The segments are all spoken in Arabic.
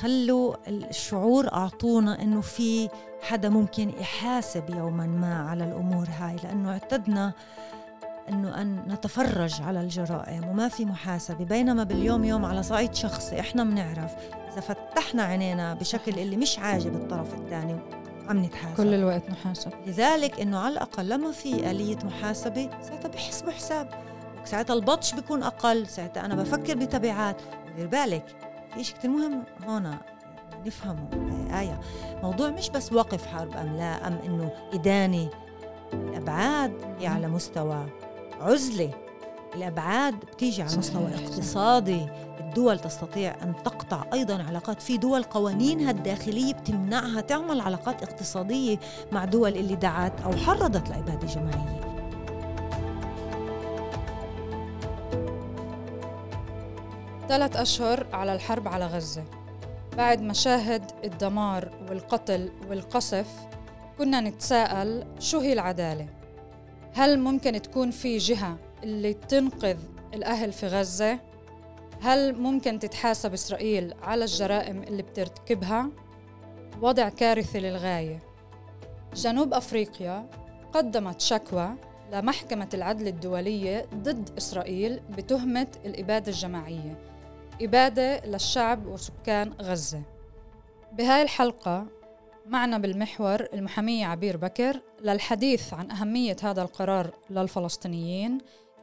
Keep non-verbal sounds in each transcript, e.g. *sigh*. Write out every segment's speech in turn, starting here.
خلوا الشعور أعطونا أنه في حدا ممكن يحاسب يوما ما على الأمور هاي لأنه اعتدنا إنه أن نتفرج على الجرائم وما في محاسبة بينما باليوم يوم على صعيد شخصي إحنا بنعرف إذا فتحنا عينينا بشكل اللي مش عاجب الطرف الثاني عم نتحاسب. كل الوقت محاسب. لذلك إنه على الأقل لما في آلية محاسبة ساعتها بحسبوا حساب. ساعتها البطش بيكون أقل ساعتها أنا بفكر بتبعات. ودير بالك في شيء كثير مهم هون نفهمه آية. موضوع مش بس وقف حرب أم لا أم إنه إدانة الأبعاد هي على مستوى عزلة. الأبعاد بتيجي على مستوى اقتصادي. الدول تستطيع أن تقطع أيضا علاقات. في دول قوانينها الداخلية بتمنعها تعمل علاقات اقتصادية مع دول اللي دعت أو حرضت الإبادة الجماعية ثلاث أشهر على الحرب على غزة بعد مشاهد الدمار والقتل والقصف كنا نتساءل شو هي العدالة هل ممكن تكون في جهة اللي تنقذ الأهل في غزة؟ هل ممكن تتحاسب إسرائيل على الجرائم اللي بترتكبها؟ وضع كارثي للغاية جنوب أفريقيا قدمت شكوى لمحكمة العدل الدولية ضد إسرائيل بتهمة الإبادة الجماعية إبادة للشعب وسكان غزة. بهاي الحلقة معنا بالمحور المحامية عبير بكر للحديث عن أهمية هذا القرار للفلسطينيين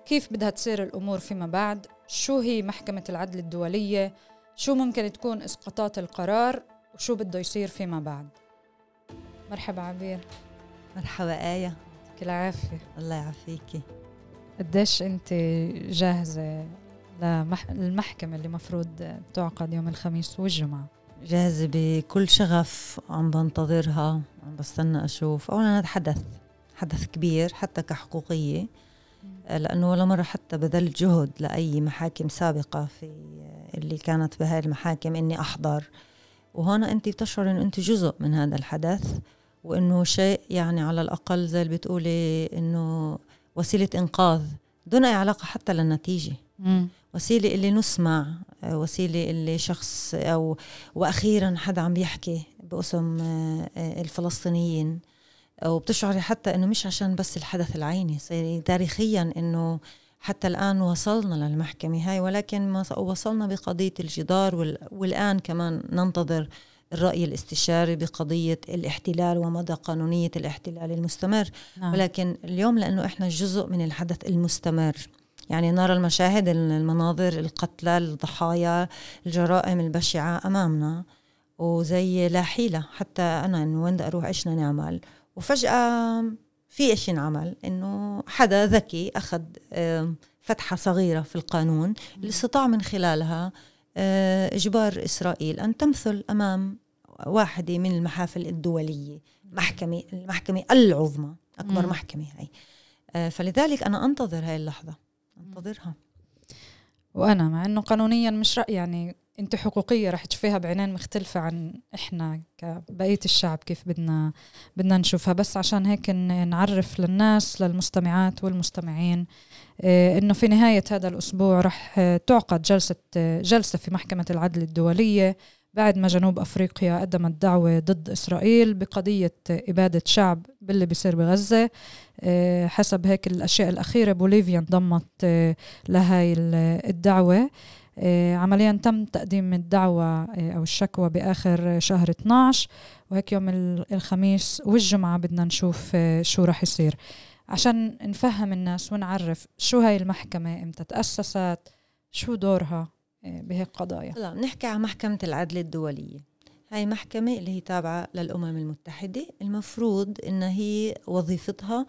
كيف بدها تصير الأمور فيما بعد شو هي محكمة العدل الدولية شو ممكن تكون إسقاطات القرار وشو بده يصير فيما بعد. مرحبا عبير. مرحبا آية. يعطيك العافية. الله يعافيكي. قديش أنت جاهزة للمحكمة اللي مفروض تعقد يوم الخميس والجمعة. جاهزة بكل شغف عم بنتظرها عم بستنى أشوف. أولا هذا حدث حدث كبير حتى كحقوقية لأنه ولا مرة حتى بذلت جهد لأي محاكم سابقة في اللي كانت بهاي المحاكم إني أحضر. وهون أنت بتشعر إنه أنت جزء من هذا الحدث وإنه شيء يعني على الأقل زي اللي بتقولي إنه وسيلة إنقاذ دون أي علاقة حتى للنتيجة. وسيلة اللي نسمع وسيلة اللي شخص أو وأخيرا حدا عم بيحكي باسم آه، الفلسطينيين وبتشعري حتى إنه مش عشان بس الحدث العيني صار تاريخيا إنه حتى الآن وصلنا للمحكمة هاي ولكن ما وصلنا بقضية الجدار والآن كمان ننتظر الرأي الاستشاري بقضية الاحتلال ومدى قانونية الاحتلال المستمر نعم. ولكن اليوم لأنه إحنا جزء من الحدث المستمر يعني نرى المشاهد المناظر القتلى الضحايا الجرائم البشعة أمامنا وزي لا حيلة حتى أنا إنه وين بدي أروح إيش نعمل؟ وفجأة في إيش ينعمل إنه حدا ذكي أخذ فتحة صغيرة في القانون اللي استطاع من خلالها آه، إجبار إسرائيل أن تمثل أمام واحدة من المحافل الدولية محكمة المحكمة العظمى أكبر مم. محكمة هاي آه، فلذلك أنا أنتظر هاي اللحظة. انتظرها. وأنا مع إنه قانونيا مش رأي يعني أنت حقوقية رح تشوفيها بعينين مختلفة عن إحنا كبقية الشعب كيف بدنا بدنا نشوفها. بس عشان هيك نعرف للناس للمستمعات والمستمعين آه، إنه في نهاية هذا الأسبوع رح تعقد جلسة جلسة في محكمة العدل الدولية. بعد ما جنوب أفريقيا قدمت دعوة ضد إسرائيل بقضية إبادة شعب باللي بيصير بغزة آه، حسب هيك الأشياء الأخيرة بوليفيا انضمت آه، لهي الدعوة. آه، عمليا تم تقديم الدعوة أو الشكوى بآخر شهر 12 وهيك يوم الخميس والجمعة بدنا نشوف شو رح يصير. عشان نفهم الناس ونعرف شو هاي المحكمة إمتى تأسست شو دورها. بهيك قضايا لا بنحكي عن محكمة العدل الدولية. هاي محكمة اللي هي تابعة للأمم المتحدة المفروض إن هي وظيفتها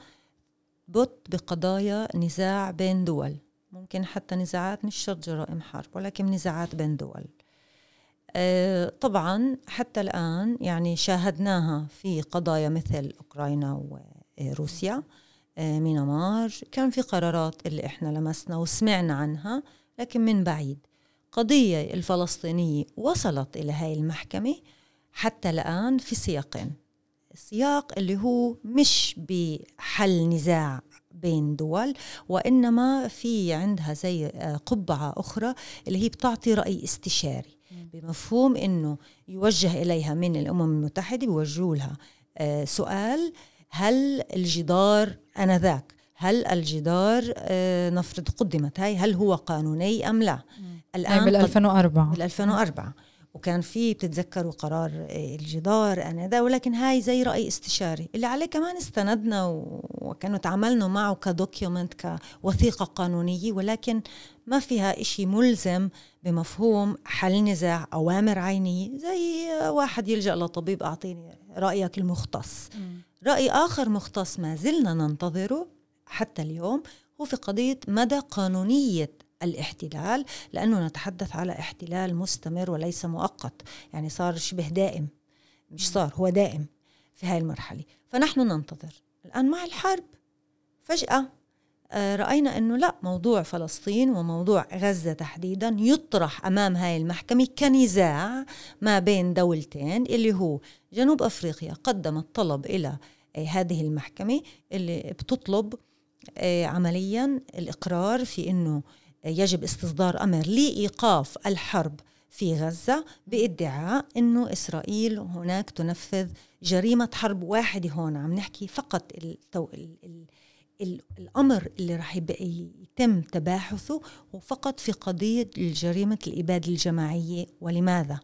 بط بقضايا نزاع بين دول. ممكن حتى نزاعات مش شرط جرائم حرب ولكن نزاعات بين دول. آه طبعا حتى الآن يعني شاهدناها في قضايا مثل أوكرانيا وروسيا مينمار. كان في قرارات اللي إحنا لمسنا وسمعنا عنها لكن من بعيد. قضية الفلسطينية وصلت إلى هاي المحكمة حتى الآن في سياقين السياق اللي هو مش بحل نزاع بين دول وإنما في عندها زي آه، قبعة أخرى اللي هي بتعطي رأي استشاري بمفهوم أنه يوجه إليها من الأمم المتحدة بيوجهوا لها. آه، سؤال هل الجدار أنذاك هل الجدار آه، نفرض قدمت هاي هل هو قانوني أم لا؟ الآن بال 2004 بال 2004 وكان في بتتذكروا قرار الجدار أنا ده ولكن هاي زي رأي استشاري. اللي عليه كمان استندنا وكانوا تعاملنا معه كدوكيومنت كوثيقة قانونية ولكن ما فيها إشي ملزم بمفهوم حل نزاع أوامر عينية زي واحد يلجأ لطبيب أعطيني رأيك المختص. رأي آخر مختص ما زلنا ننتظره حتى اليوم هو في قضية مدى قانونية الاحتلال لأنه نتحدث على احتلال مستمر وليس مؤقت يعني صار شبه دائم مش صار هو دائم في هاي المرحلة. فنحن ننتظر. الآن مع الحرب فجأة آه، رأينا أنه لا موضوع فلسطين وموضوع غزة تحديدا يطرح أمام هاي المحكمة كنزاع ما بين دولتين اللي هو جنوب أفريقيا قدمت طلب إلى آه، هذه المحكمة اللي بتطلب آه، عمليا الإقرار في أنه يجب استصدار أمر لإيقاف الحرب في غزة بإدعاء إنه إسرائيل هناك تنفذ جريمة حرب واحدة هون عم نحكي فقط التو... ال... ال... ال... الأمر اللي راح يتم تباحثه هو فقط في قضية جريمه الإبادة الجماعية ولماذا؟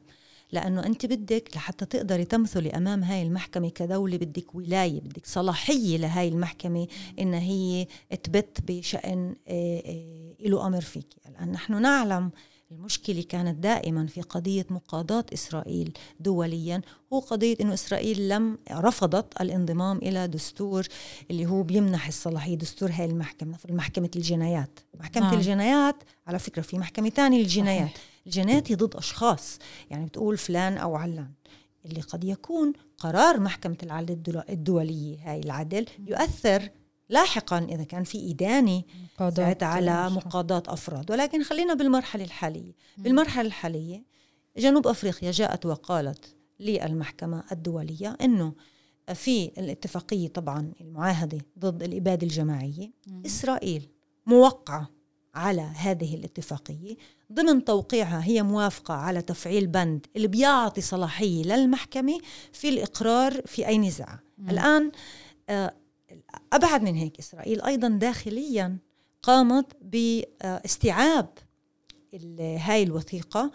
لأنه أنت بدك لحتى تقدري تمثلي أمام هاي المحكمة كدولة بدك ولاية بدك صلاحية لهاي المحكمة إن هي تبت بشأن آه، آه، له أمر فيك. لأن نحن نعلم المشكلة كانت دائما في قضية مقاضاة إسرائيل دوليا هو قضية أنه إسرائيل لم رفضت الانضمام إلى دستور اللي هو بيمنح الصلاحية دستور هاي المحكمة محكمة الجنايات. محكمة آه. الجنايات على فكرة في محكمة تانية للجنايات. الجنايات هي ضد أشخاص. يعني بتقول فلان أو علان. اللي قد يكون قرار محكمة العدل الدولية هاي العدل يؤثر لاحقا إذا كان في إدانة ساعتها على مقاضاة أفراد. ولكن خلينا بالمرحلة الحالية. بالمرحلة الحالية جنوب أفريقيا جاءت وقالت للمحكمة الدولية إنه في الاتفاقية طبعا المعاهدة ضد الإبادة الجماعية. إسرائيل موقعة على هذه الاتفاقية. ضمن توقيعها هي موافقة على تفعيل بند اللي بيعطي صلاحية للمحكمة في الإقرار في أي نزاع. الآن آه، أبعد من هيك إسرائيل أيضا داخليا قامت باستيعاب هاي الوثيقة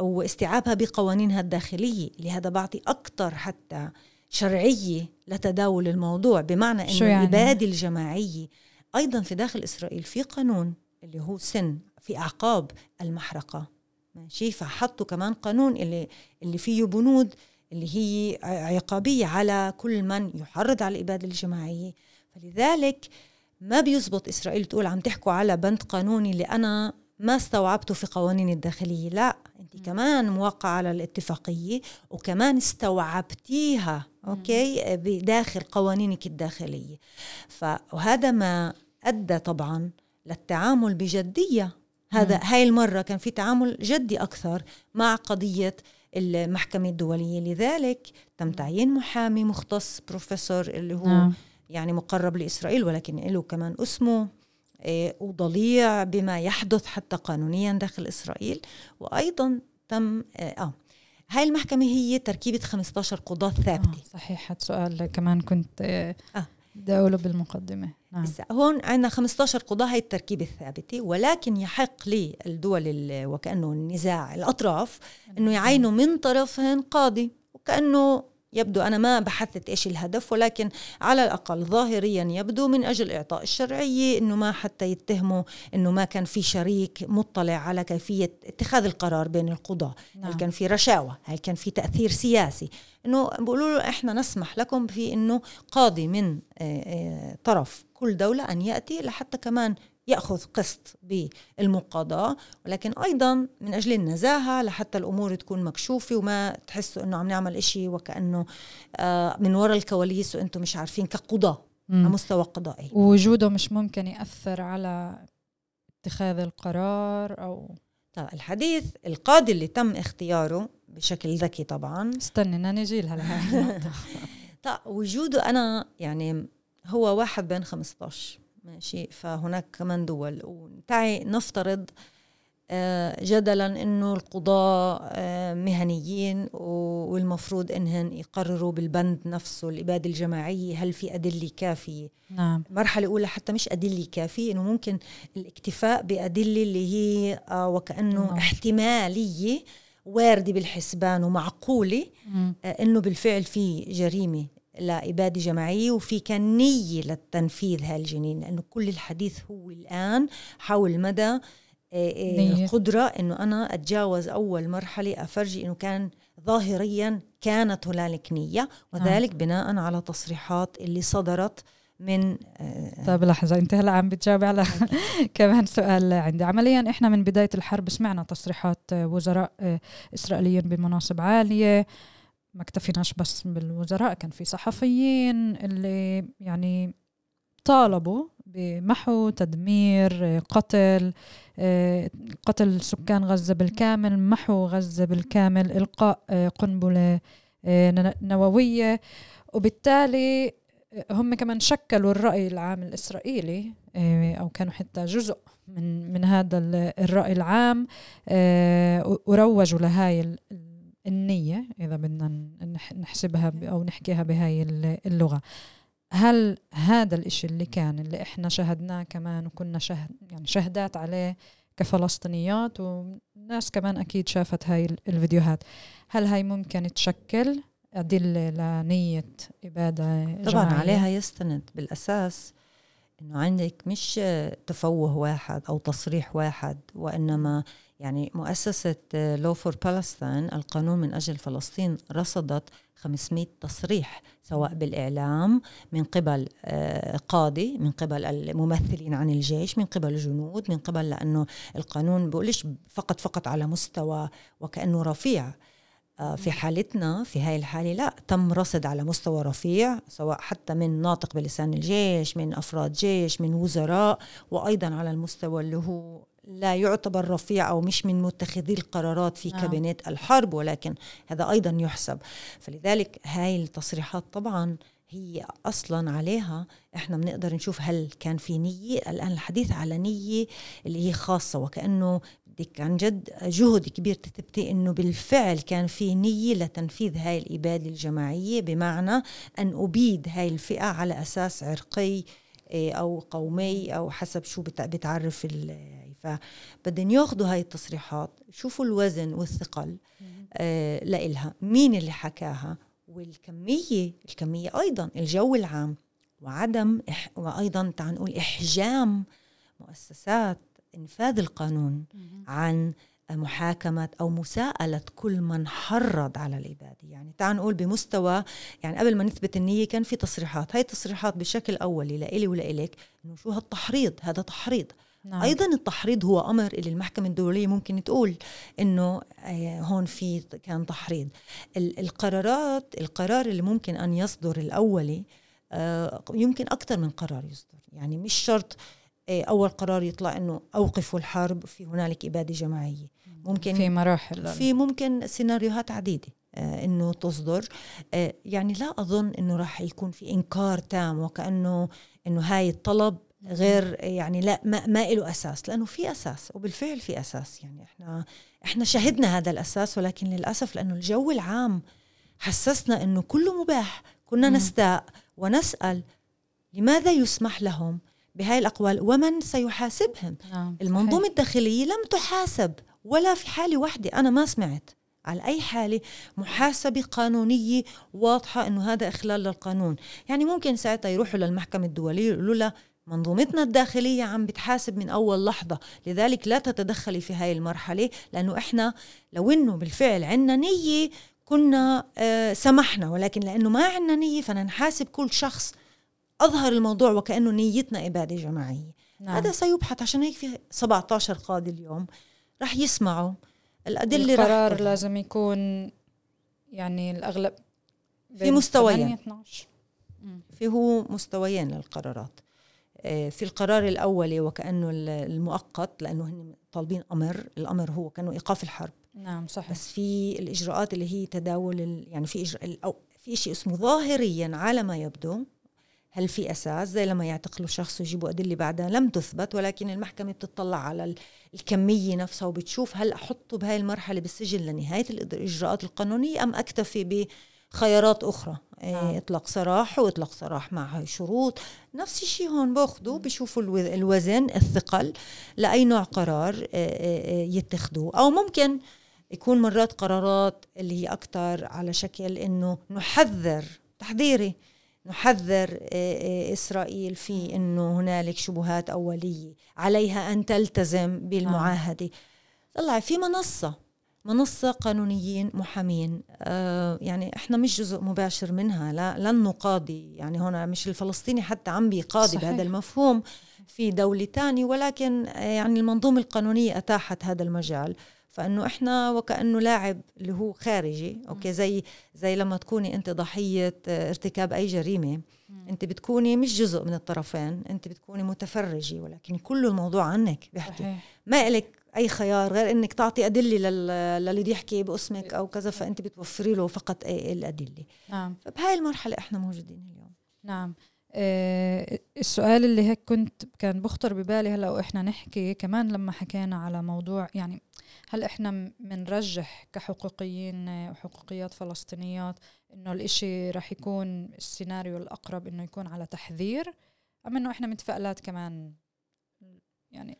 واستيعابها بقوانينها الداخلية لهذا بعطي أكثر حتى شرعية لتداول الموضوع بمعنى أن يعني؟ الإبادة الجماعية أيضا في داخل إسرائيل في قانون اللي هو سن. في أعقاب المحرقة. ماشي؟ فحطوا كمان قانون اللي اللي فيه بنود اللي هي عقابية على كل من يحرض على الإبادة الجماعية فلذلك ما بيزبط إسرائيل تقول عم تحكوا على بند قانوني اللي أنا ما استوعبته في قوانين الداخلية. لا أنت كمان موقعة على الاتفاقية وكمان استوعبتيها أوكي؟ بداخل قوانينك الداخلية. فهذا ما أدى طبعا للتعامل بجدية هذا هاي المرة كان في تعامل جدي أكثر مع قضية المحكمة الدولية. لذلك تم تعيين محامي مختص بروفيسور اللي هو نعم. يعني مقرب لإسرائيل ولكن له كمان اسمه إيه، وضليع بما يحدث حتى قانونيا داخل إسرائيل. وأيضا تم آه, آه هاي المحكمة هي تركيبة 15 قضاة ثابتة. آه صحيح سؤال كمان كنت آه, آه. أقوله بالمقدمة نعم. هون عندنا 15 قضاة هي التركيبة الثابتة ولكن يحق للدول وكأنه النزاع الأطراف أنه يعينوا من طرفهن قاضي وكأنه يبدو أنا ما بحثت إيش الهدف ولكن على الأقل ظاهريا يبدو من أجل إعطاء الشرعية أنه ما حتى يتهموا أنه ما كان في شريك مطلع على كيفية اتخاذ القرار بين القضاة. نعم. هل كان في رشاوة؟ هل كان في تأثير سياسي؟ أنه بيقولوا له إحنا نسمح لكم في أنه قاضي من آه، آه، طرف كل دولة أن يأتي لحتى كمان يأخذ قسط بالمقاضاة ولكن أيضا من أجل النزاهة لحتى الأمور تكون مكشوفة وما تحسوا إنه عم نعمل إشي وكأنه آه، من وراء الكواليس وإنتم مش عارفين كقضاة على مستوى قضائي. ووجوده مش ممكن يأثر على اتخاذ القرار أو طيب الحديث القاضي اللي تم اختياره بشكل ذكي طبعا. استنى نجي لها *laughs* طيب وجوده أنا يعني هو واحد بين 15 ماشي. فهناك كمان دول. وتعي نفترض آه، جدلا إنه القضاة آه، مهنيين والمفروض انهم يقرروا بالبند نفسه الإبادة الجماعية هل في أدلة كافية؟ نعم. مرحلة أولى حتى مش أدلة كافية إنه ممكن الاكتفاء بأدلة اللي هي آه، وكأنه نعم. احتمالية واردة بالحسبان ومعقولة إنه بالفعل في جريمة. لإبادة جماعية وفي كان نية للتنفيذ هالجنين لأنه كل الحديث هو الآن حول مدى القدرة إنه أنا أتجاوز أول مرحلة أفرجي إنه كان ظاهريا كانت هنالك نية وذلك آه. بناء على تصريحات اللي صدرت من طيب لحظة أنت هلا عم بتجاوب على *laughs* كمان سؤال عندي. عمليا إحنا من بداية الحرب سمعنا تصريحات وزراء إسرائيليين بمناصب عالية ما اكتفيناش بس بالوزراء كان في صحفيين اللي يعني طالبوا بمحو تدمير قتل قتل سكان غزة بالكامل محو غزة بالكامل إلقاء قنبلة نووية. وبالتالي هم كمان شكلوا الرأي العام الإسرائيلي أو كانوا حتى جزء من من هذا الرأي العام وروجوا لهاي النية إذا بدنا نحسبها أو نحكيها بهاي اللغة. هل هذا الإشي اللي كان اللي إحنا شاهدناه كمان وكنا شهد يعني شهدات عليه كفلسطينيات وناس كمان أكيد شافت هاي الفيديوهات. هل هاي ممكن تشكل أدلة لنية إبادة طبعا جماعية؟ عليها يستند بالأساس إنه عندك مش تفوه واحد أو تصريح واحد وإنما يعني مؤسسة لو فور بالستين القانون من أجل فلسطين رصدت 500 تصريح سواء بالإعلام من قبل آه، قاضي من قبل الممثلين عن الجيش من قبل الجنود من قبل لأنه القانون بقولش فقط فقط على مستوى وكأنه رفيع. في حالتنا في هاي الحالة لا تم رصد على مستوى رفيع سواء حتى من ناطق بلسان الجيش من أفراد جيش من وزراء وأيضا على المستوى اللي هو لا يعتبر رفيع أو مش من متخذي القرارات في آه. كابينت الحرب ولكن هذا أيضا يحسب فلذلك هاي التصريحات طبعا هي أصلا عليها إحنا بنقدر نشوف هل كان في نية الآن الحديث على نية اللي هي خاصة وكأنه بدك عن جد جهد كبير تثبتي إنه بالفعل كان في نية لتنفيذ هاي الإبادة الجماعية بمعنى أن أبيد هاي الفئة على أساس عرقي إيه، أو قومي أو حسب شو بتعرف فبدهم ياخذوا هاي التصريحات يشوفوا الوزن والثقل آه لإلها. مين اللي حكاها؟ والكمية الكمية أيضا الجو العام وعدم وأيضا تعال نقول إحجام مؤسسات إنفاذ القانون عن محاكمة أو مساءلة كل من حرض على الإبادة يعني تعال نقول بمستوى يعني قبل ما نثبت النية كان في تصريحات. هاي التصريحات بشكل أولي لإلي ولإلك إنه شو هالتحريض؟ هذا تحريض. نعم. أيضا التحريض هو أمر اللي المحكمة الدولية ممكن تقول إنه آه، هون في كان تحريض. القرارات القرار اللي ممكن أن يصدر الأولي آه، يمكن أكثر من قرار يصدر. يعني مش شرط أول قرار يطلع إنه أوقفوا الحرب في هنالك إبادة جماعية. ممكن في مراحل. في ممكن سيناريوهات عديدة إنه تصدر. يعني لا أظن إنه راح يكون في إنكار تام وكأنه إنه هاي الطلب غير يعني لا ما, ما له أساس. لأنه في أساس وبالفعل في أساس. يعني إحنا إحنا شهدنا هذا الأساس ولكن للأسف لأنه الجو العام حسسنا إنه كله مباح. كنا نستاء ونسأل لماذا يسمح لهم بهاي الأقوال ومن سيحاسبهم؟ نعم. المنظومة الداخلية لم تحاسب ولا في حالة واحدة أنا ما سمعت. على أي حالة؟ محاسبة قانونية واضحة أنه هذا إخلال للقانون. يعني ممكن ساعتها يروحوا للمحكمة الدولية يقولوا لها منظومتنا الداخلية عم بتحاسب من أول لحظة. لذلك لا تتدخلي في هاي المرحلة لأنه إحنا لو إنه بالفعل عنا نية كنا آه سمحنا ولكن لأنه ما عنا نية فنحاسب كل شخص. أظهر الموضوع وكأنه نيتنا إبادة جماعية. نعم. هذا سيبحث عشان هيك في 17 قاضي اليوم رح يسمعوا الأدلة القرار رح لازم يكون يعني الأغلب في مستويين في هو مستويين للقرارات. آه، في القرار الأولي وكأنه المؤقت لأنه هن طالبين أمر. الأمر هو كأنه إيقاف الحرب. نعم صحيح. بس في الإجراءات اللي هي تداول يعني في إجراء في شيء اسمه ظاهريا على ما يبدو هل في أساس؟ زي لما يعتقلوا شخص ويجيبوا أدلة بعدها. لم تثبت ولكن المحكمة بتطلع على الكمية نفسها وبتشوف هل أحطه بهاي المرحلة بالسجن لنهاية الإجراءات القانونية أم أكتفي بخيارات أخرى. إيه، آه. إطلاق سراح وإطلاق سراح مع شروط. نفس الشيء هون بأخذوا بشوفوا الوزن الثقل لأي نوع قرار آه، آه، يتخذوه. أو ممكن يكون مرات قرارات اللي هي أكثر على شكل إنه نحذر تحذيري. نحذر إسرائيل في إنه هنالك شبهات أولية عليها أن تلتزم بالمعاهدة. طلع في منصة منصة قانونيين محامين آه يعني إحنا مش جزء مباشر منها لا لن نقاضي يعني هنا مش الفلسطيني حتى عم بيقاضي بهذا المفهوم في دولة تانية ولكن آه، يعني المنظومة القانونية أتاحت هذا المجال. فإنه إحنا وكأنه لاعب اللي هو خارجي أوكي زي زي لما تكوني أنت ضحية آه، ارتكاب أي جريمة. أنت بتكوني مش جزء من الطرفين أنت بتكوني متفرجة ولكن كل الموضوع عنك بيحكي. ما لك أي خيار غير إنك تعطي أدلة للي بده يحكي باسمك أو كذا فأنت بتوفري له فقط الأدلة. نعم. فبهاي المرحلة إحنا موجودين اليوم. نعم. السؤال اللي هيك كنت كان بخطر ببالي هلأ وإحنا نحكي كمان لما حكينا على موضوع يعني هل إحنا بنرجح كحقوقيين وحقوقيات فلسطينيات إنه الإشي رح يكون السيناريو الأقرب إنه يكون على تحذير أم إنه إحنا متفائلات كمان؟ يعني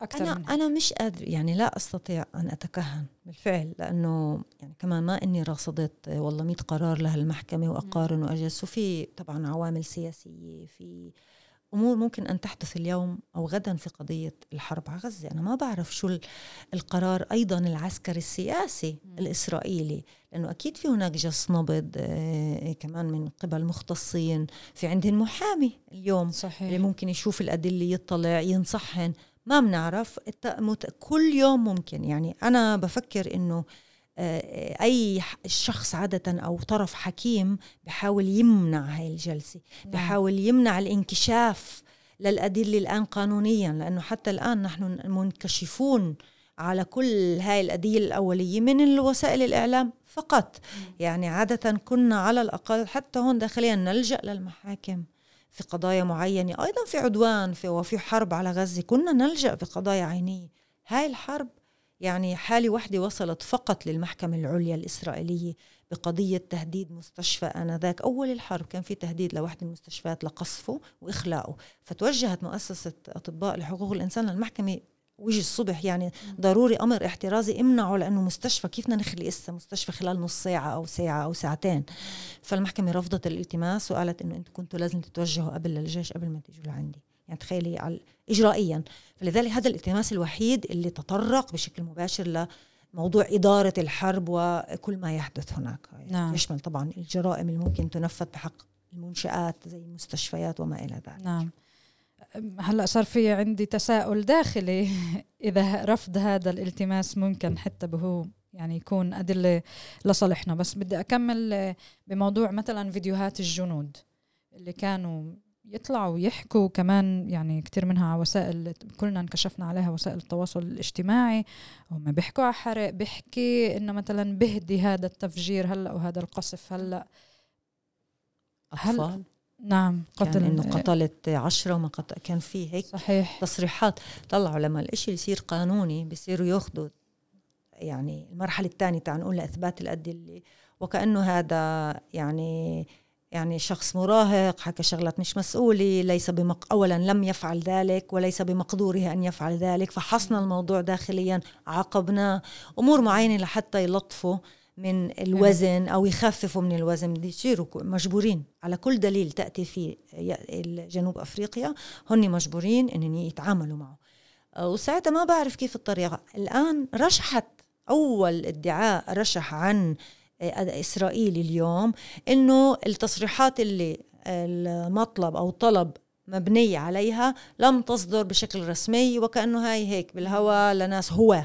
أكثر أنا منها. أنا مش قادر يعني لا أستطيع أن أتكهن بالفعل لأنه يعني كمان ما إني راصدت والله 100 قرار لهالمحكمة وأقارن وأجلس وفي طبعا عوامل سياسية في أمور ممكن أن تحدث اليوم أو غدا في قضية الحرب على غزة، أنا ما بعرف شو القرار أيضا العسكري السياسي م. الإسرائيلي، لأنه أكيد في هناك جس نبض آه كمان من قبل مختصين، في عندهم محامي اليوم صحيح. اللي ممكن يشوف الأدلة يطلع ينصحن، ما بنعرف. كل يوم ممكن. يعني أنا بفكر إنه آه، أي شخص عادة أو طرف حكيم بحاول يمنع هاي الجلسة نعم. بحاول يمنع الانكشاف للأدلة الآن قانونيا لأنه حتى الآن نحن منكشفون على كل هاي الأدلة الأولية من الوسائل الإعلام فقط. يعني عادة كنا على الأقل حتى هون داخليا نلجأ للمحاكم. في قضايا معينة أيضا في عدوان في وفي حرب على غزة. كنا نلجأ في قضايا عينية. هاي الحرب يعني حالة واحدة وصلت فقط للمحكمة العليا الإسرائيلية بقضية تهديد مستشفى آنذاك. أول الحرب كان في تهديد لوحدة من المستشفيات لقصفه وإخلاؤه. فتوجهت مؤسسة أطباء لحقوق الإنسان للمحكمة وجي الصبح يعني ضروري أمر احترازي امنعه لأنه مستشفى كيف بدنا نخلي اسا مستشفى خلال نص ساعة أو ساعة أو ساعتين. فالمحكمة رفضت الالتماس وقالت إنه أنتم كنتوا لازم تتوجهوا قبل للجيش قبل ما تيجوا لعندي. يعني تخيلي على اجرائيا. فلذلك هذا الالتماس الوحيد اللي تطرق بشكل مباشر لموضوع إدارة الحرب وكل ما يحدث هناك. نعم. يشمل طبعا الجرائم اللي ممكن تنفذ بحق المنشآت زي المستشفيات وما إلى ذلك. نعم. هلا صار في عندي تساؤل داخلي. *laughs* إذا رفض هذا الالتماس ممكن حتى بهو يعني يكون أدلة لصالحنا. بس بدي أكمل بموضوع مثلا فيديوهات الجنود اللي كانوا يطلعوا ويحكوا كمان يعني كتير منها على وسائل كلنا انكشفنا عليها وسائل التواصل الاجتماعي. هم بيحكوا على حرق بيحكي إنه مثلا بهدي هذا التفجير هلأ وهذا القصف هلأ. أطفال؟ نعم قتل يعني إنه قتلت عشرة وما قتل كان في هيك صحيح. تصريحات. طلعوا لما الإشي يصير قانوني بيصيروا ياخذوا يعني المرحلة الثانية تاع نقول لإثبات الأدلة وكأنه هذا يعني يعني شخص مراهق حكى شغلات مش مسؤولة ليس بمق... أولا لم يفعل ذلك وليس بمقدوره أن يفعل ذلك فحصنا الموضوع داخليا عاقبناه. أمور معينة لحتى يلطفوا. من الوزن أو يخففوا من الوزن بده يصيروا مجبورين. على كل دليل تأتي فيه جنوب أفريقيا هن مجبورين ان يتعاملوا معه. آه، وساعتها ما بعرف كيف الطريقة. الآن رشحت أول ادعاء رشح عن آه، إسرائيل اليوم إنه التصريحات اللي المطلب أو طلب مبني عليها لم تصدر بشكل رسمي وكأنه هاي هيك بالهواء لناس هو.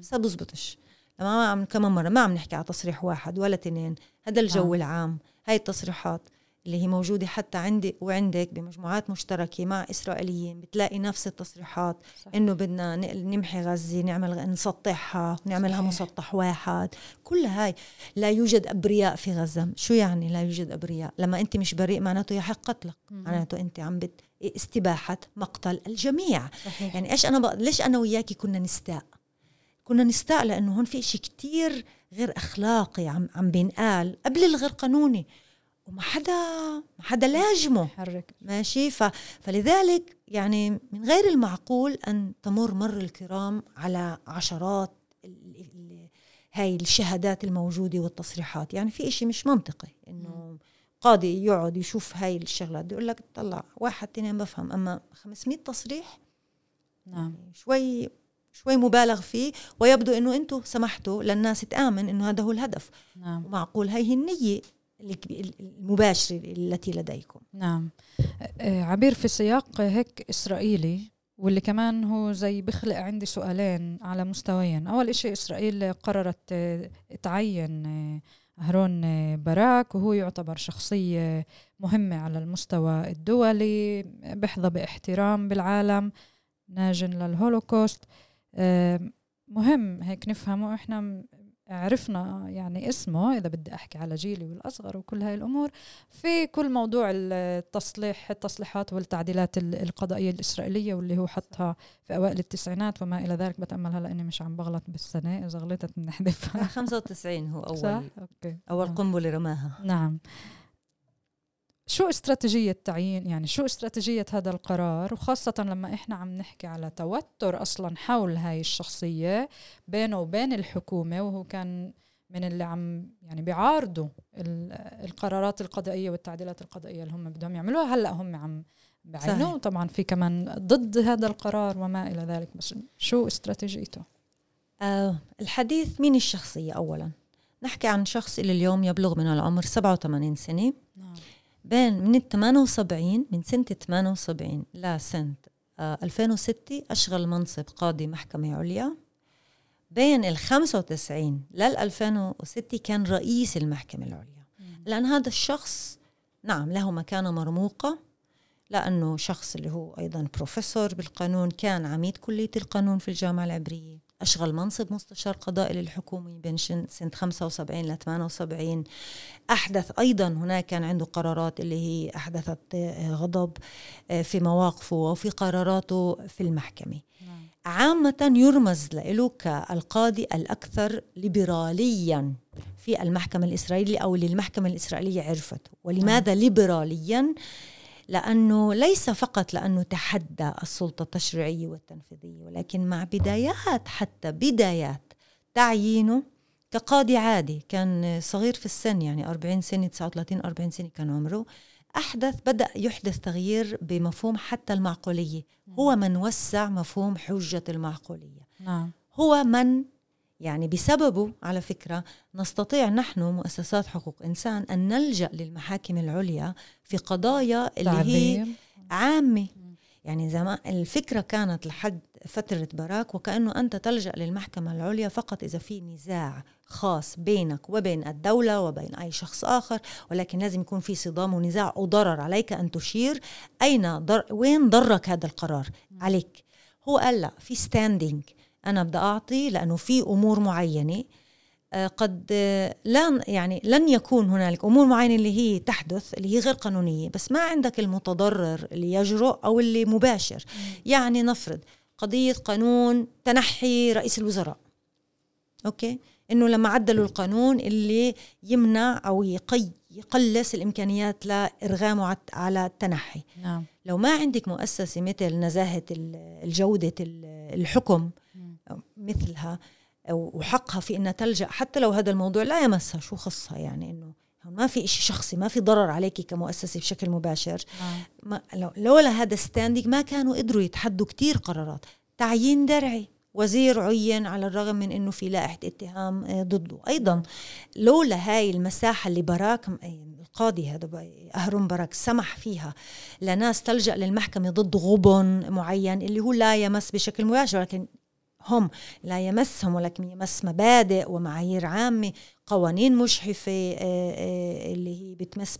بس بزبطش. ما عم كمان مرة ما عم نحكي على تصريح واحد ولا تنين. هذا الجو آه. العام. هاي التصريحات اللي هي موجودة حتى عندي وعندك بمجموعات مشتركة مع إسرائيليين بتلاقي نفس التصريحات. إنه بدنا نمحي غزة نعمل نسطحها نعملها صحيح. مسطح واحد. كل هاي لا يوجد أبرياء في غزة. شو يعني لا يوجد أبرياء؟ لما أنت مش بريء معناته يحق قتلك معناته أنت عم بت استباحة مقتل الجميع. صحيح. يعني إيش أنا بق... ليش أنا وياكي كنا نستاء؟ كنا نستاء لأنه هون في إشي كتير غير أخلاقي عم عم بينقال قبل الغير قانوني. وما حدا ما حدا لاجمه حرك ماشي؟ ف... فلذلك يعني من غير المعقول أن تمر مر الكرام على عشرات ال... ال... هاي الشهادات الموجودة والتصريحات. يعني في إشي مش منطقي إنه قاضي يقعد يشوف هاي الشغلات. يقول لك طلع واحد اثنين بفهم أما 500 تصريح؟ نعم. يعني شوي شوي مبالغ فيه ويبدو إنه أنتم سمحتوا للناس تآمن إنه هذا هو الهدف. نعم. ومعقول هي هي النية المباشرة التي لديكم. نعم. عبير في سياق هيك إسرائيلي واللي كمان هو زي بخلق عندي سؤالين على مستويين أول إشي إسرائيل قررت تعين هرون باراك وهو يعتبر شخصية مهمة على المستوى الدولي بيحظى باحترام بالعالم ناجين للهولوكوست. مهم هيك نفهمه إحنا عرفنا يعني اسمه إذا بدي أحكي على جيلي والأصغر وكل هاي الأمور في كل موضوع التصليح التصليحات والتعديلات القضائية الإسرائيلية واللي هو حطها في أوائل التسعينات وما إلى ذلك بتامل هلا اني مش عم بغلط بالسنة إذا غلطت بنحذفها 95 *laughs* هو أول صح؟ okay. أول نعم. قنبلة رماها نعم شو استراتيجية تعيين يعني شو استراتيجية هذا القرار؟ وخاصة لما إحنا عم نحكي على توتر أصلا حول هاي الشخصية بينه وبين الحكومة وهو كان من اللي عم يعني بيعارضوا القرارات القضائية والتعديلات القضائية اللي هم بدهم يعملوها. هلأ هم عم بعينوا. طبعا في كمان ضد هذا القرار وما إلى ذلك بس شو استراتيجيته؟ آه الحديث مين الشخصية اولا؟ نحكي عن شخص اللي اليوم يبلغ من العمر 87 سنة. نعم. بين من ال 78 من سنة 78 لسنة 2006 آه، أشغل منصب قاضي محكمة عليا. بين ال 95 لل 2006 كان رئيس المحكمة العليا. لأن هذا الشخص نعم له مكانة مرموقة لأنه شخص اللي هو أيضا بروفيسور بالقانون كان عميد كلية القانون في الجامعة العبرية. أشغل منصب مستشار قضائي للحكومة بين سنة 75 ل 78 أحدث أيضا هناك كان عنده قرارات اللي هي أحدثت آه، غضب آه، في مواقفه وفي قراراته في المحكمة نعم. عامة يرمز له كالقاضي الأكثر ليبراليا في المحكمة الإسرائيلية أو اللي المحكمة الإسرائيلية عرفته ولماذا ليبراليا؟ لأنه ليس فقط لأنه تحدى السلطة التشريعية والتنفيذية ولكن مع بدايات حتى بدايات تعيينه كقاضي عادي. كان صغير في السن يعني 40 سنة 39 40 سنة كان عمره. أحدث بدأ يحدث تغيير بمفهوم حتى المعقولية. هو من وسع مفهوم حجة المعقولية. نعم. هو من يعني بسببه على فكرة نستطيع نحن مؤسسات حقوق إنسان أن نلجأ للمحاكم العليا في قضايا اللي هي عامة. يعني زمان الفكرة كانت لحد فترة باراك وكأنه أنت تلجأ للمحكمة العليا فقط إذا في نزاع خاص بينك وبين الدولة وبين أي شخص آخر ولكن لازم يكون في صدام ونزاع أو ضرر عليك أن تشير. أين ضر وين ضرك هذا القرار؟ عليك. هو قال لا في standing أنا بدي أعطي لأنه في أمور معينة. آه، قد لن يعني لن يكون هنالك أمور معينة اللي هي تحدث اللي هي غير قانونية بس ما عندك المتضرر اللي يجرؤ أو اللي مباشر. يعني نفرض قضية قانون تنحي رئيس الوزراء. أوكي؟ إنه لما عدلوا القانون اللي يمنع أو يقي يقلص الإمكانيات لارغامه على التنحي. نعم. لو ما عندك مؤسسة مثل نزاهة الجودة الحكم مثلها وحقها في إنها تلجأ. حتى لو هذا الموضوع لا يمسها شو خصها يعني إنه ما في إشي شخصي ما في ضرر عليك كمؤسسة بشكل مباشر. آه. ما لولا هذا ستاندينج ما كانوا قدروا يتحدوا كتير قرارات. تعيين درعي. وزير عين على الرغم من إنه في لائحة اتهام آه، ضده. أيضا لولا هاي المساحة اللي براك القاضي هذا أهرم براك سمح فيها لناس تلجأ للمحكمة ضد غبن معين اللي هو لا يمس بشكل مباشر. ولكن هم لا يمسهم ولكن يمس مبادئ ومعايير عامة قوانين مشحفة آه، آه، اللي هي بتمس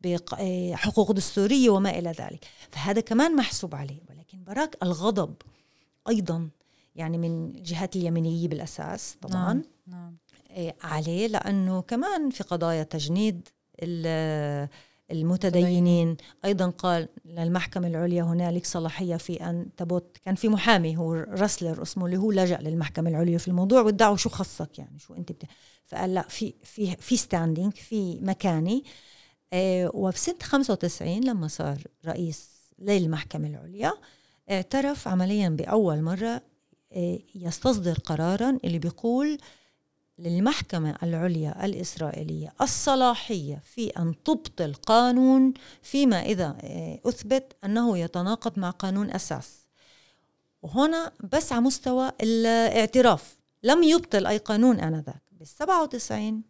بحقوق دستورية وما إلى ذلك فهذا كمان محسوب عليه ولكن براك الغضب أيضا يعني من الجهات اليمينية بالأساس طبعا نعم. نعم. عليه لأنه كمان في قضايا تجنيد المتدينين. أيضا قال للمحكمة العليا هنالك صلاحية في أن تبت كان في محامي هو رسلر اسمه اللي هو لجأ للمحكمة العليا في الموضوع وادعوا شو خصك يعني شو أنت بت... فقال لا في في في ستاندينج في مكاني. آه وفي سنة 95 لما صار رئيس للمحكمة العليا اعترف عمليا بأول مرة آه يستصدر قرارا اللي بيقول للمحكمة العليا الإسرائيلية الصلاحية في أن تبطل قانون فيما إذا آه، أثبت أنه يتناقض مع قانون أساس. وهنا بس على مستوى الاعتراف. لم يبطل أي قانون آنذاك. بال 97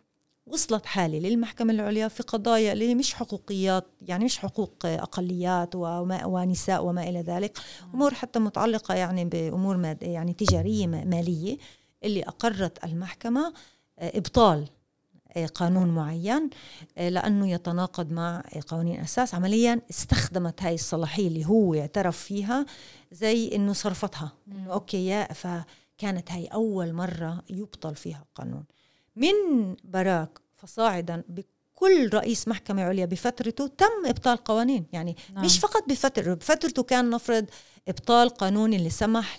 وصلت حالة للمحكمة العليا في قضايا اللي مش حقوقيات يعني مش حقوق أقليات وما ونساء وما إلى ذلك. أمور حتى متعلقة يعني بأمور يعني تجارية مالية. اللي أقرت المحكمة آه، إبطال آه، قانون معين آه، لأنه يتناقض مع قوانين أساس. عمليا استخدمت هاي الصلاحية اللي هو اعترف فيها زي أنه صرفتها أنه okay يا فكانت هاي أول مرة يبطل فيها قانون من باراك فصاعدا كل رئيس محكمة عليا بفترته تم إبطال قوانين. يعني نعم. مش فقط بفترته بفترته كان نفرض إبطال قانون اللي سمح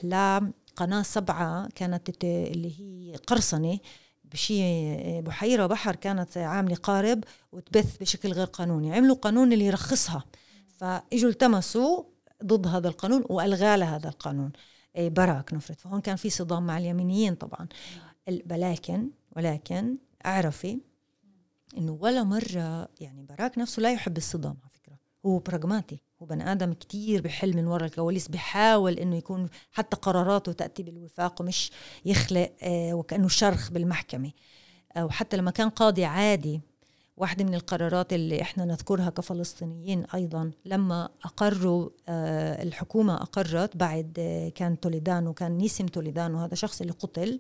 قناة سبعة كانت اللي هي قرصنة بشي بحيرة بحر كانت عاملة قارب وتبث بشكل غير قانوني. عملوا قانون اللي يرخصها. فإجوا التمسوا ضد هذا القانون وألغى هذا القانون. إيه، براك نفرض فهون كان في صدام مع اليمينيين طبعا. ولكن ولكن اعرفي إنه ولا مرة يعني براك نفسه لا يحب الصدام على فكرة. هو براغماتي هو بني آدم كتير بحل من وراء الكواليس بحاول إنه يكون حتى قراراته تأتي بالوفاق ومش يخلق آه وكأنه شرخ بالمحكمة. آه وحتى لما كان قاضي عادي واحدة من القرارات اللي إحنا نذكرها كفلسطينيين أيضا لما أقروا آه الحكومة أقرت بعد كان توليدانو كان نيسم توليدانو هذا شخص اللي قتل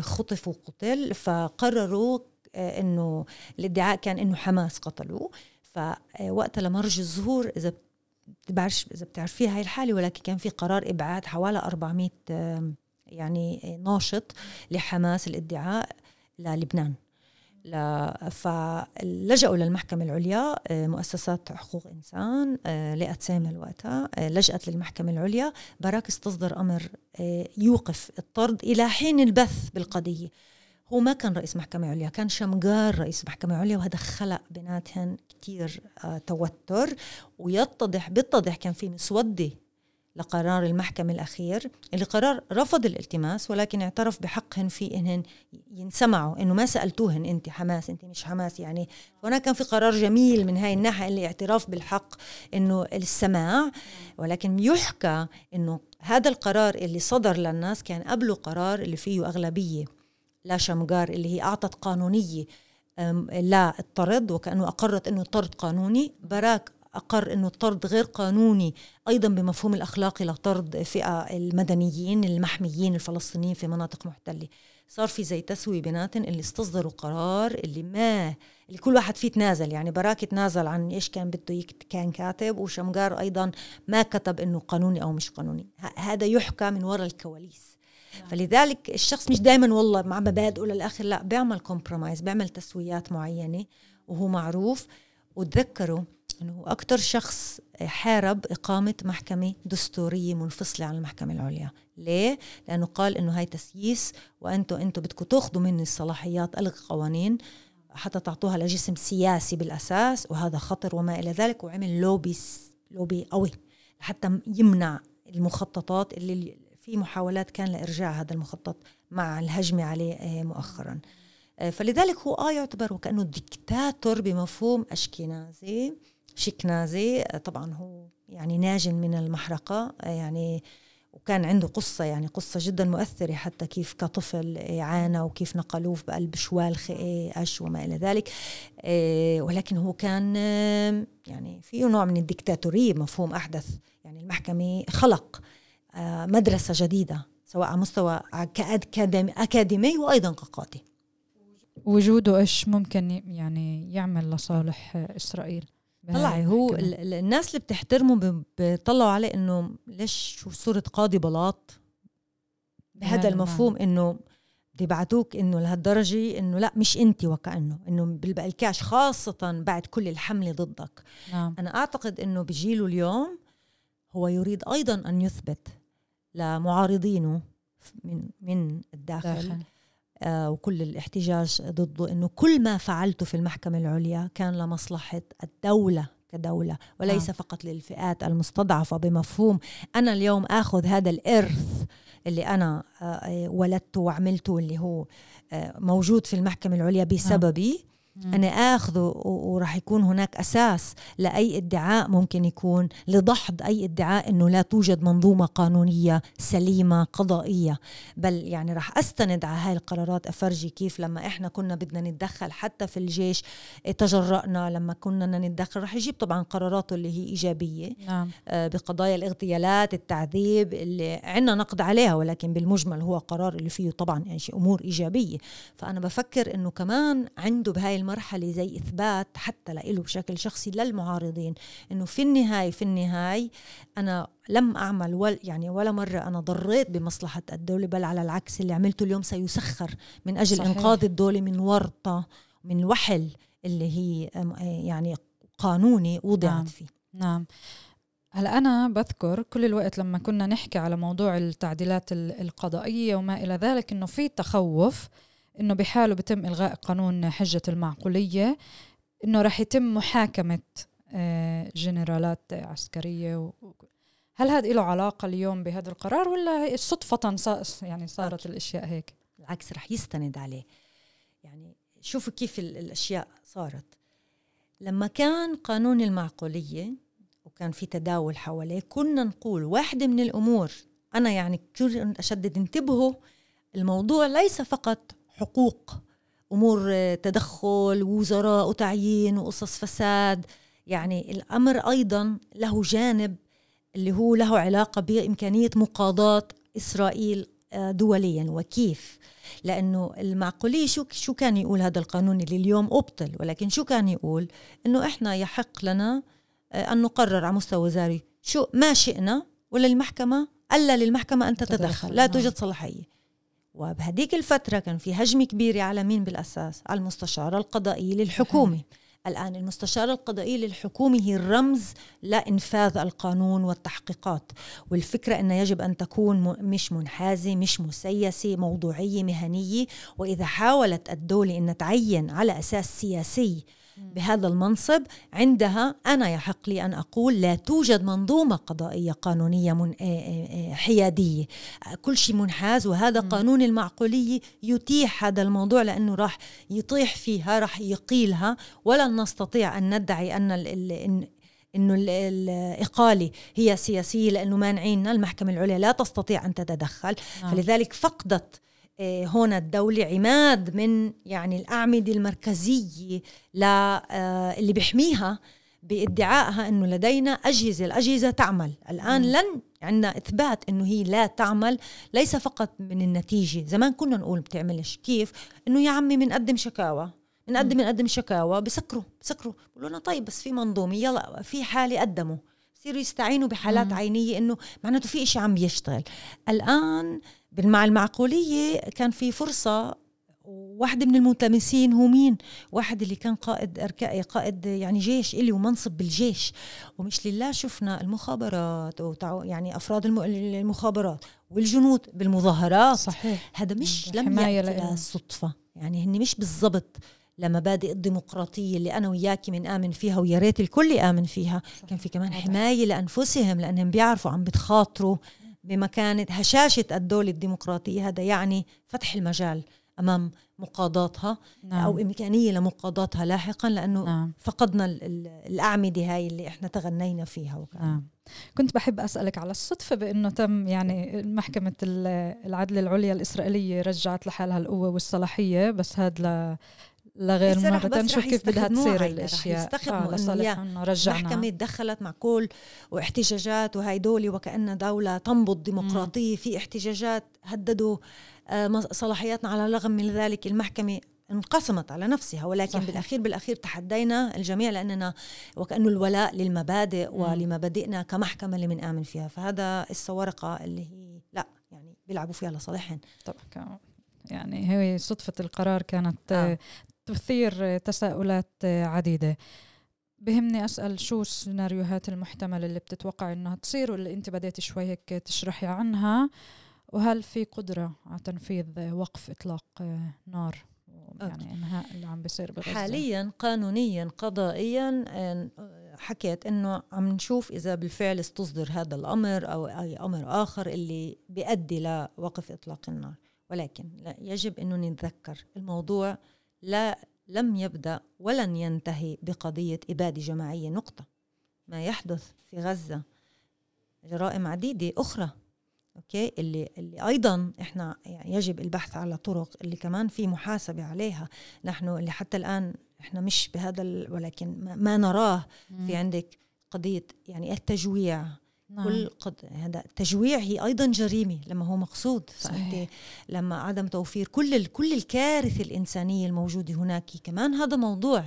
خطف وقتل فقرروا إنه الادعاء كان إنه حماس قتلوه. فوقتها لمرج الظهور إذا بعرفش إذا بتعرفيها هاي الحالة ولكن كان في قرار إبعاد حوالي 400 يعني ناشط لحماس الإدعاء للبنان. فلجأوا للمحكمة العليا آه، مؤسسات حقوق إنسان آه، لقت سامل وقتها آه، لجأت للمحكمة العليا. باراك استصدر أمر يوقف الطرد إلى حين البث بالقضية. هو ما كان رئيس محكمة عليا كان شمقار رئيس محكمة عليا وهذا خلق بيناتهن كتير آه توتر. ويتضح بيتضح كان في مسودة لقرار المحكمة الأخير اللي قرار رفض الالتماس ولكن اعترف بحقهن في إنهن ينسمعوا إنه ما سألتوهن أنت حماس أنت مش حماس يعني. هناك كان في قرار جميل من هاي الناحية اللي اعتراف بالحق إنه السماع. ولكن يحكى إنه هذا القرار اللي صدر للناس كان قبله قرار اللي فيه أغلبية لا شمجار اللي هي أعطت قانونية لا الطرد وكأنه أقرت أنه الطرد قانوني. براك أقر أنه الطرد غير قانوني أيضا بمفهوم الأخلاقي لطرد فئة المدنيين المحميين الفلسطينيين في مناطق محتلة. صار في زي تسوية بيناتهم اللي استصدروا قرار اللي ما اللي كل واحد فيه تنازل يعني براك تنازل عن إيش كان بده كان كاتب وشمجار أيضا ما كتب إنه قانوني أو مش قانوني. هذا يحكى من وراء الكواليس. فلذلك الشخص مش دائما والله مع مبادئه للاخر لا بيعمل كومبرومايز بيعمل تسويات معينة وهو معروف. وتذكروا إنه أكثر شخص حارب إقامة محكمة دستورية منفصلة عن المحكمة العليا. ليه؟ لأنه قال إنه هاي تسييس وأنتم أنتم بدكم تأخذوا مني الصلاحيات ألغي قوانين حتى تعطوها لجسم سياسي بالأساس وهذا خطر وما إلى ذلك وعمل لوبي لوبي قوي حتى يمنع المخططات اللي في محاولات كان لإرجاع هذا المخطط مع الهجمة عليه آه، مؤخرا. آه، فلذلك هو آه يعتبر وكأنه ديكتاتور بمفهوم أشكنازي شكنازي آه، طبعا هو يعني ناج من المحرقة يعني وكان عنده قصة يعني قصة جدا مؤثرة حتى كيف كطفل عانى وكيف نقلوه بقلب شوال أش وما إلى ذلك. ولكن هو كان يعني فيه نوع من الدكتاتورية مفهوم أحدث. يعني المحكمة خلق. مدرسة جديدة سواء على مستوى أكاديمي وأيضا كقاضي. وجوده إيش ممكن يعني يعمل لصالح إسرائيل طلعي هو الناس اللي بتحترمه بيطلعوا عليه إنه ليش شو صورة قاضي بلاط؟ بهذا المفهوم إنه بيبعتوك إنه لهالدرجة إنه لا مش أنت وكأنه إنه بالكاش خاصه بعد كل الحملة ضدك. نعم. أنا أعتقد إنه بجيله اليوم هو يريد أيضا أن يثبت لمعارضينه من من الداخل داخل. آه وكل الاحتجاج ضده إنه كل ما فعلته في المحكمة العليا كان لمصلحة الدولة كدولة وليس آه. فقط للفئات المستضعفة بمفهوم أنا اليوم أخذ هذا الإرث اللي أنا آه، آه، ولدته وعملته اللي هو آه، موجود في المحكمة العليا بسببي أنا آخذه وراح يكون هناك أساس لأي ادعاء ممكن يكون لدحض أي ادعاء أنه لا توجد منظومة قانونية سليمة قضائية. بل يعني راح أستند على هاي القرارات أفرجي كيف لما إحنا كنا بدنا نتدخل حتى في الجيش تجرأنا لما كنا نتدخل. راح يجيب طبعا قراراته اللي هي إيجابية نعم. آه بقضايا الاغتيالات التعذيب اللي عنا نقد عليها ولكن بالمجمل هو قرار اللي فيه طبعا يعني أمور إيجابية. فأنا بفكر أنه كمان عنده بهاي المرحلة زي إثبات حتى له بشكل شخصي للمعارضين إنه في النهاية في النهاية أنا لم أعمل ول يعني ولا مرة أنا ضريت بمصلحة الدولة بل على العكس اللي عملته اليوم سيسخر من أجل صحيح. إنقاذ الدولة من ورطة من الوحل اللي هي يعني قانوني وضعت نعم. فيه نعم هلا أنا بذكر كل الوقت لما كنا نحكي على موضوع التعديلات القضائية وما إلى ذلك إنه في تخوف إنه بحاله بتم إلغاء قانون حجة المعقولية إنه رح يتم محاكمة آه، جنرالات عسكرية هل هذا له علاقة اليوم بهذا القرار ولا صدفه يعني صارت. الأشياء هيك بالعكس رح يستند عليه يعني شوفوا كيف الأشياء صارت لما كان قانون المعقولية وكان في تداول حواليه كنا نقول واحدة من الأمور أنا يعني كثير أشدد انتبهوا الموضوع ليس فقط حقوق أمور تدخل وزراء وتعيين وقصص فساد. يعني الأمر أيضا له جانب اللي هو له علاقة بإمكانية مقاضاة إسرائيل آه، دوليا. وكيف؟ لأنه المعقولية شو شو كان يقول هذا القانون اللي اليوم أبطل؟ ولكن شو كان يقول؟ إنه إحنا يحق لنا آه، أن نقرر على مستوى وزاري. شو ما شئنا ولا المحكمة؟ ألا للمحكمة أن تتدخل. لا توجد صلاحية. وبهديك الفترة كان في هجمة كبيرة على مين بالأساس؟ على المستشار القضائي للحكومة *laughs* الآن المستشار القضائي للحكومة هي الرمز لإنفاذ القانون والتحقيقات والفكرة أن يجب أن تكون مش منحازة مش مسيسة موضوعية مهنية وإذا حاولت الدولة أن تعين على أساس سياسي بهذا المنصب. عندها أنا يحق لي أن أقول لا توجد منظومة قضائية قانونية من آه، آه، آه، حيادية. كل شيء منحاز وهذا. قانون المعقولية يتيح هذا الموضوع لأنه راح يطيح فيها راح يقيلها. ولن نستطيع أن ندعي أن ال إنه الاقاله هي سياسية لأنه مانعيننا. المحكمة العليا لا تستطيع أن تتدخل. آه. فلذلك فقدت آه، هنا الدولة عماد من يعني الأعمدة المركزية آه، اللي بيحميها بإدعائها إنه لدينا أجهزة الأجهزة تعمل. الآن لن عندنا إثبات إنه هي لا تعمل ليس فقط من النتيجة. زمان كنا نقول بتعملش كيف؟ إنه يا عمي بنقدم شكاوى بنقدم بنقدم شكاوى بسكروا بسكروا. بقولوا لنا طيب بس في منظومة يلا في حالة قدموا. بصيروا يستعينوا بحالات مم. عينية إنه معناته في إشي عم بيشتغل الآن مع المعقولية كان في فرصة واحدة من الملتمسين هو مين؟ واحد اللي كان قائد أركائي قائد يعني جيش إلي ومنصب بالجيش. ومش لله شفنا المخابرات يعني أفراد المخابرات والجنود بالمظاهرات. صحيح. هذا مش لم يأتي صدفة يعني هن مش بالضبط لمبادئ الديمقراطية اللي أنا وياكي من آمن فيها ويا ريت الكل يآمن فيها. كان في كمان حماية لأنفسهم لأنهم بيعرفوا عم بتخاطروا. بمكانه هشاشة الدولة الديمقراطية هذا يعني فتح المجال أمام مقاضاتها نعم. أو إمكانية لمقاضاتها لاحقا لأنه نعم. فقدنا الأعمدة هاي اللي إحنا تغنينا فيها وكان. نعم. كنت بحب أسألك على الصدفة بأنه تم يعني محكمة العدل العليا الإسرائيلية رجعت لحالها القوة والصلاحية بس هذا لغير مرة نشوف كيف بدها تصير الأشياء. يستخدموا آه لصالح إنه رجعنا. المحكمة تدخلت مع كل واحتجاجات وهي دولة وكأن دولة تنبض ديمقراطية. في احتجاجات هددوا آه صلاحياتنا على الرغم من ذلك المحكمة انقسمت على نفسها. ولكن صحيح. بالأخير بالأخير تحدينا الجميع لأننا وكأنه الولاء للمبادئ مم. ولمبادئنا كمحكمة اللي بنآمن فيها. فهذا الورقه اللي هي لا يعني بيلعبوا فيها لصالحهم. طبعا. يعني هي صدفة القرار كانت آه. تثير تساؤلات عديدة. بهمني أسأل شو السيناريوهات المحتملة اللي بتتوقع إنها تصير واللي أنت بديتي شوي هيك تشرحي عنها وهل في قدرة على تنفيذ وقف إطلاق نار؟ يعني انهاء اللي عم بيصير بغزة. حاليا قانونيا قضائيا حكيت إنه عم نشوف إذا بالفعل استصدر هذا الأمر أو أي أمر آخر اللي بيؤدي لوقف إطلاق النار. ولكن لا يجب إنه نتذكر. الموضوع لا لم يبدأ ولن ينتهي بقضية إبادة جماعية. نقطة. ما يحدث في غزة جرائم عديدة أخرى أوكي اللي اللي أيضا إحنا يعني يجب البحث على طرق اللي كمان في محاسبة عليها. نحن اللي حتى الآن إحنا مش بهذا ولكن ما نراه في عندك قضية يعني التجويع نعم. كل قد هذا التجويع هي أيضا جريمة لما هو مقصود. صحيح. فانت لما عدم توفير كل ال... كل الكارثة الإنسانية الموجودة هناك كمان هذا موضوع.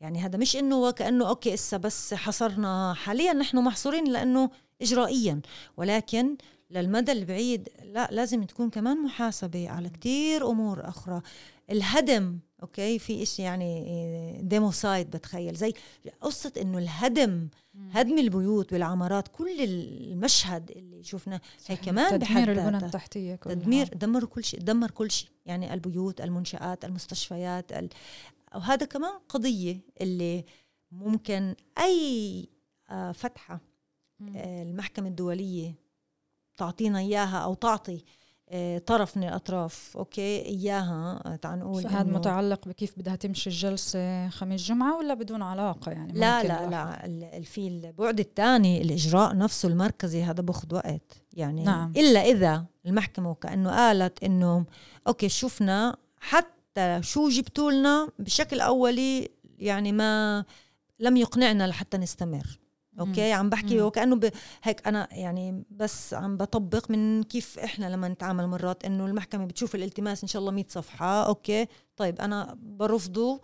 يعني هذا مش إنه وكأنه أوكي إسا بس حصرنا حاليا نحن محصورين لأنه اجرائيا. ولكن للمدى البعيد لا لازم تكون كمان محاسبة على كتير أمور أخرى. الهدم okay في شيء يعني domicide بتخيل. زي قصة إنه الهدم هدم البيوت والعمارات كل المشهد اللي شفناه. هي كمان تدمير البنى التحتية كلها. تدمير دمر كل شيء دمر كل شيء. يعني البيوت المنشآت المستشفيات ال... وهذا كمان قضية اللي ممكن أي آه، فتحة آه، المحكمة الدولية تعطينا إياها أو تعطي طرف من الاطراف okay؟ إياها آه، تعال نقول هذا متعلق بكيف بدها تمشي الجلسة خميس جمعة ولا بدون علاقة يعني؟ لا لا لا في البعد الثاني الإجراء نفسه المركزي هذا بأخذ وقت. يعني نعم. إلا إذا المحكمة وكانه قالت إنه okay شفنا حتى شو جبتوا لنا بشكل أولي يعني ما لم يقنعنا لحتى نستمر. okay؟ عم بحكي وكأنه ب... هيك أنا يعني بس عم بطبق من كيف إحنا لما نتعامل مرات إنه المحكمة بتشوف الالتماس إن شاء الله 100 صفحة okay؟ طيب أنا برفضه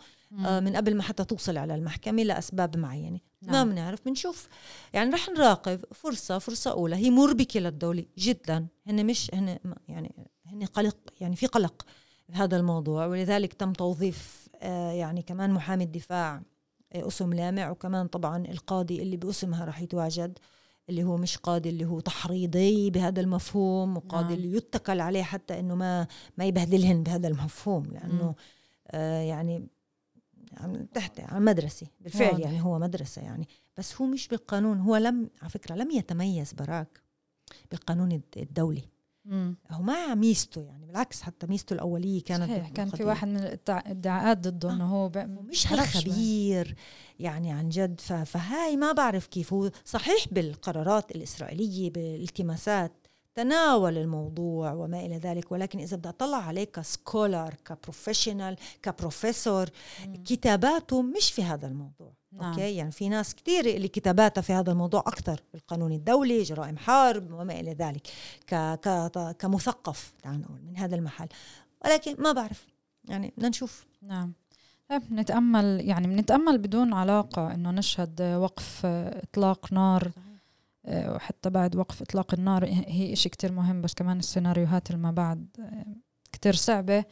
آه من قبل ما حتى توصل على المحكمة لأسباب معينة. نعم. ما بنعرف بنشوف. يعني رح نراقب فرصة فرصة أولى. هي مربكه للدوله جدا. هن مش هن يعني هن قلق يعني في قلق بهذا الموضوع ولذلك تم توظيف آه يعني كمان محامي الدفاع. أسم لامع وكمان طبعا القاضي اللي بأسمها راح يتواجد اللي هو مش قاضي اللي هو تحريضي بهذا المفهوم وقاضي نعم. اللي يتكل عليه حتى إنه ما ما يبهدلهن بهذا المفهوم لأنه آه يعني تحت عن مدرسة بالفعل واضح. يعني هو مدرسة يعني بس هو مش بالقانون هو لم على فكرة لم يتميز براك بالقانون الدولي هو ما ميزته يعني بالعكس حتى ميزته الأولية كانت صحيح كان في واحد من الادعاءات ضده إنه هو مش هالخبير يعني عن جد. فهاي ما بعرف كيف. هو صحيح بالقرارات الإسرائيلية بالالتماسات تناول الموضوع وما إلى ذلك. ولكن إذا بدي أطلع عليه ك scholar ك professional كبروفيسور كتاباته مش في هذا الموضوع. نعم. okay؟ يعني في ناس كثير اللي كتاباتها في هذا الموضوع أكثر بالقانون الدولي جرائم حرب وما إلى ذلك ك ك كمثقف تعال نقول من هذا المحل. ولكن ما بعرف يعني بدنا نشوف. نعم. طيب نتأمل يعني بنتأمل بدون علاقة إنه نشهد وقف إطلاق نار آه، وحتى بعد وقف إطلاق النار هي إشي كتير مهم بس كمان السيناريوهات اللي ما بعد آه، كتير صعبة.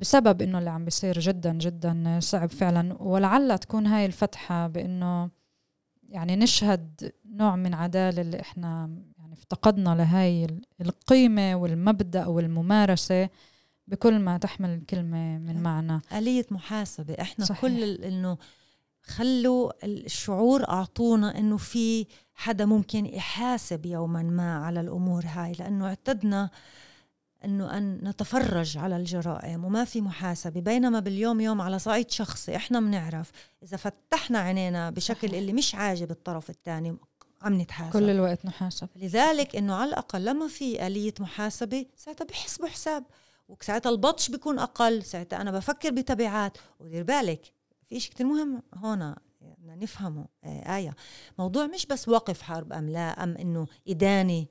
بسبب إنه اللي عم بيصير جدا جدا صعب فعلا. ولعل تكون هاي الفتحة بإنه يعني نشهد نوع من عدالة اللي إحنا يعني افتقدنا لهاي القيمة والمبدأ والممارسة بكل ما تحمل الكلمة من معنى. آلية محاسبة. إحنا صحيح. كل إنه خلوا الشعور أعطونا إنه في حدا ممكن يحاسب يوما ما على الأمور هاي لأنه اعتدنا إنه أن نتفرج على الجرائم وما في محاسبة بينما باليوم يوم على صعيد شخصي إحنا بنعرف إذا فتحنا عينينا بشكل اللي مش عاجب الطرف الثاني عم نتحاسب. كل الوقت نحاسب. لذلك إنه على الأقل لما في آلية محاسبة ساعتها بحسبوا حساب. وساعتها البطش بيكون أقل ساعتها أنا بفكر بتبعات. ودير بالك في شيء كثير مهم هون بدنا نفهمه آه آية. موضوع مش بس وقف حرب أم لا أم إنه إدانة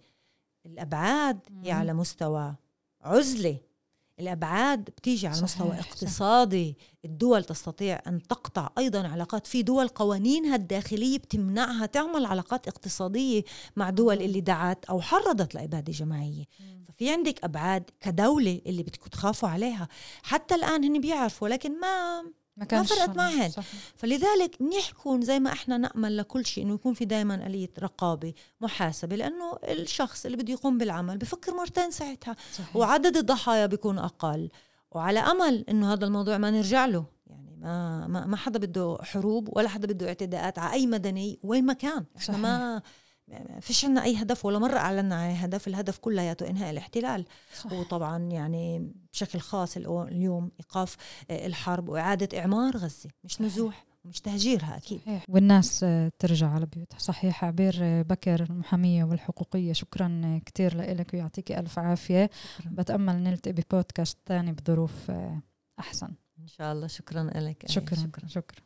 الأبعاد هي على مستوى عزلة. الأبعاد بتيجي على مستوى صحيح،. اقتصادي. الدول تستطيع أن تقطع أيضا علاقات. في دول قوانينها الداخلية بتمنعها تعمل علاقات اقتصادية مع دول. اللي دعت أو حرضت لإبادة جماعية. ففي عندك أبعاد كدولة اللي بدكم تخافوا عليها. حتى الآن هن بيعرفوا ولكن ما ما كانش فرقت معهن. فلذلك منيح يكون زي ما إحنا نأمل لكل شيء إنه يكون في دائما اليه رقابة محاسبة لأنه الشخص اللي بده يقوم بالعمل بفكر مرتين ساعتها صحيح. وعدد الضحايا بيكون أقل وعلى أمل إنه هذا الموضوع ما نرجع له يعني ما ما, ما حدا بده حروب ولا حدا بده اعتداءات على أي مدني وين ما كان إحنا صحيح. ما ما فيش عنا أي هدف ولا مرة أعلنا عن هدف الهدف كلياته انهاء الاحتلال صح. وطبعا يعني بشكل خاص اليوم إيقاف آه، الحرب وإعادة إعمار غزة مش نزوح ومش تهجيرها أكيد. صحيح. والناس آه، ترجع على بيوتها. صحيح عبير آه، بكر المحامية والحقوقية شكرا كتير لك ويعطيك ألف عافية. شكراً. بتأمل نلتقي ببودكاست تاني بظروف أحسن. إن شاء الله. شكرا لك شكرا شكرا. شكرا.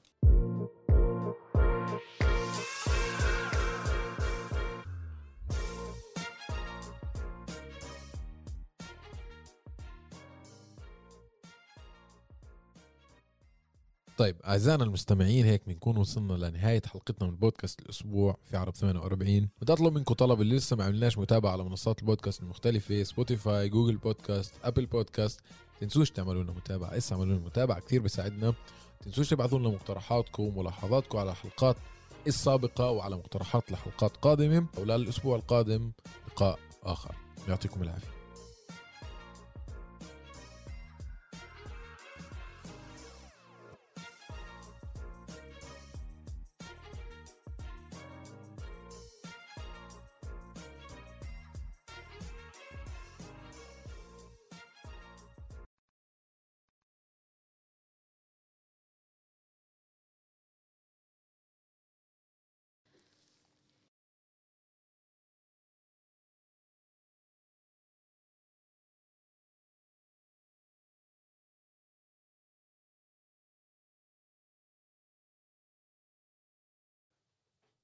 طيب أعزائنا المستمعين هيك بنكون وصلنا لنهاية حلقتنا من بودكاست الأسبوع في عرب 48 بدي أطلب منكم طلب اللي لسه ما عملناش متابعة على منصات البودكاست المختلفة Spotify Google Podcast Apple Podcast تنسوش تعملوا لنا متابعة اسا اعملوا لنا متابعة كثير بيساعدنا تنسوش تبعثوا لنا مقترحاتكم وملاحظاتكم على الحلقات السابقه وعلى مقترحات لحلقات قادمة. وللاسبوع القادم لقاء آخر. يعطيكم العافية.